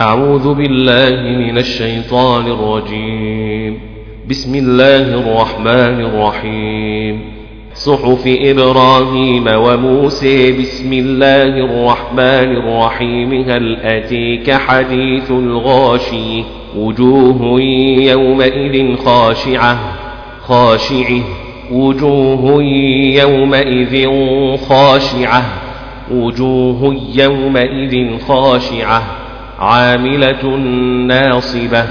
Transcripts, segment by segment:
أعوذ بالله من الشيطان الرجيم. بسم الله الرحمن الرحيم. صحف إبراهيم وموسى. بسم الله الرحمن الرحيم. هل أتيك حديث الغاشي؟ وجوه يومئذ خاشعة. خاشعة. وجوه يومئذ خاشعة. وجوه يومئذ خاشعة. عاملة ناصبة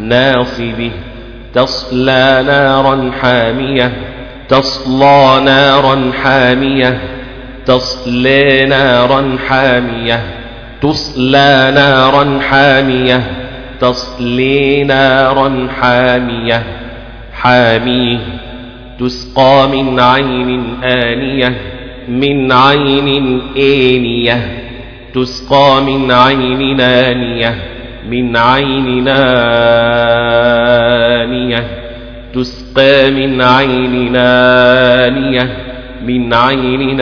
ناصبة. تصلى نارا حامية تصلى نارا حامية. تصلى نارا حامية تصلى نارا حامية. تصلي نارا حامية. حاميه تسقى من عين آنية من عين آنية. تسقى من عين آنية من عين آنية تسقى من عين آنية من عين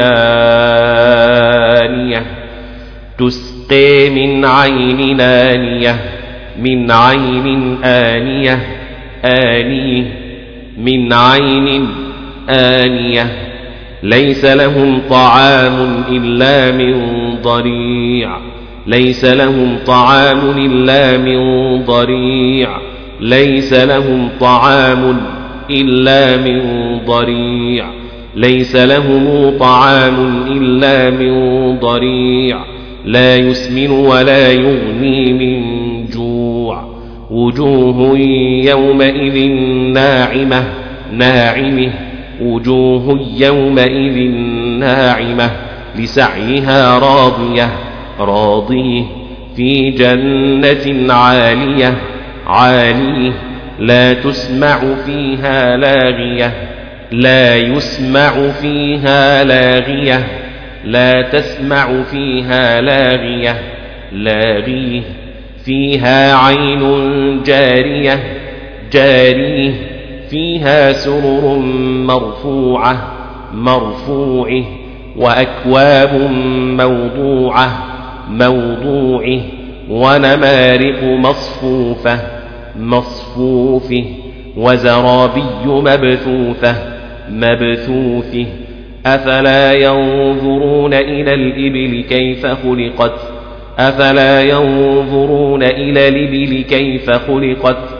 آنية تسقى من عين آنية من عين آنية. آنية من عين آنية. ليس لهم طعام إلا من ضريع. ليس لهم طعام إلا من ضريع. ليس لهم طعام إلا من ضريع. ليس لهم طعام إلا من ضريع. لا يسمن ولا يغني من جوع. وجوه يومئذ ناعمة ناعمة. وجوه يومئذ ناعمة لسعيها راضية راضيه في جنة عالية عاليه لا تسمع فيها لاغية لا يسمع فيها لاغية لا تسمع فيها لاغية لاغيه فيها عين جارية جاريه فيها سرر مرفوعة مرفوعة وأكواب موضوعة موضوعة ونمارق مصفوفة مصفوفة وزرابي مبثوثة مبثوثة. أفلا ينظرون إلى الإبل كيف خلقت؟ أفلا ينظرون إلى الإبل كيف خلقت؟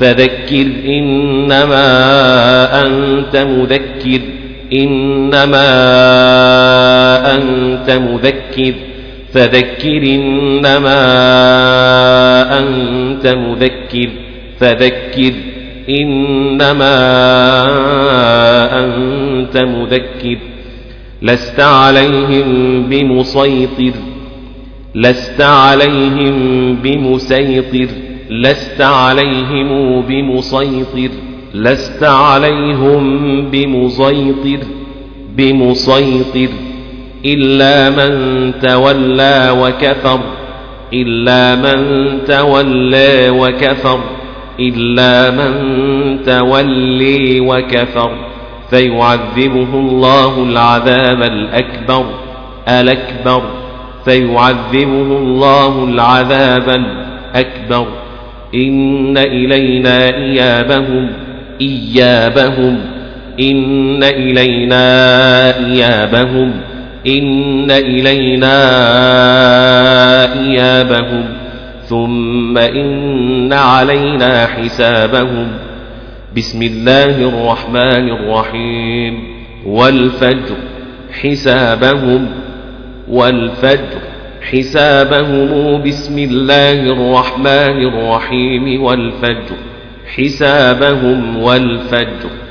فذكر إنما أنت مذكر إنما أنت مذكر فذكر إنما أنت مذكر فذكر إنما أنت مذكر. لست عليهم بمسيطر لست عليهم بمسيطر. لست عليهم بمسيطر لست عليهم بمسيطر بمسيطر إلا من تولى وكفر إلا من تولى وكفر إلا من تولي وكفر. فيعذبه الله العذاب الأكبر الأكبر. فيعذبه الله العذاب الأكبر. إن إلينا إيابهم إيابهم. إن إلينا إيابهم إن إلينا إيابهم. ثم إن علينا حسابهم. بسم الله الرحمن الرحيم. والفجر حسابهم. والفجر حسابهم بسم الله الرحمن الرحيم والفجر. حسابهم والفجر.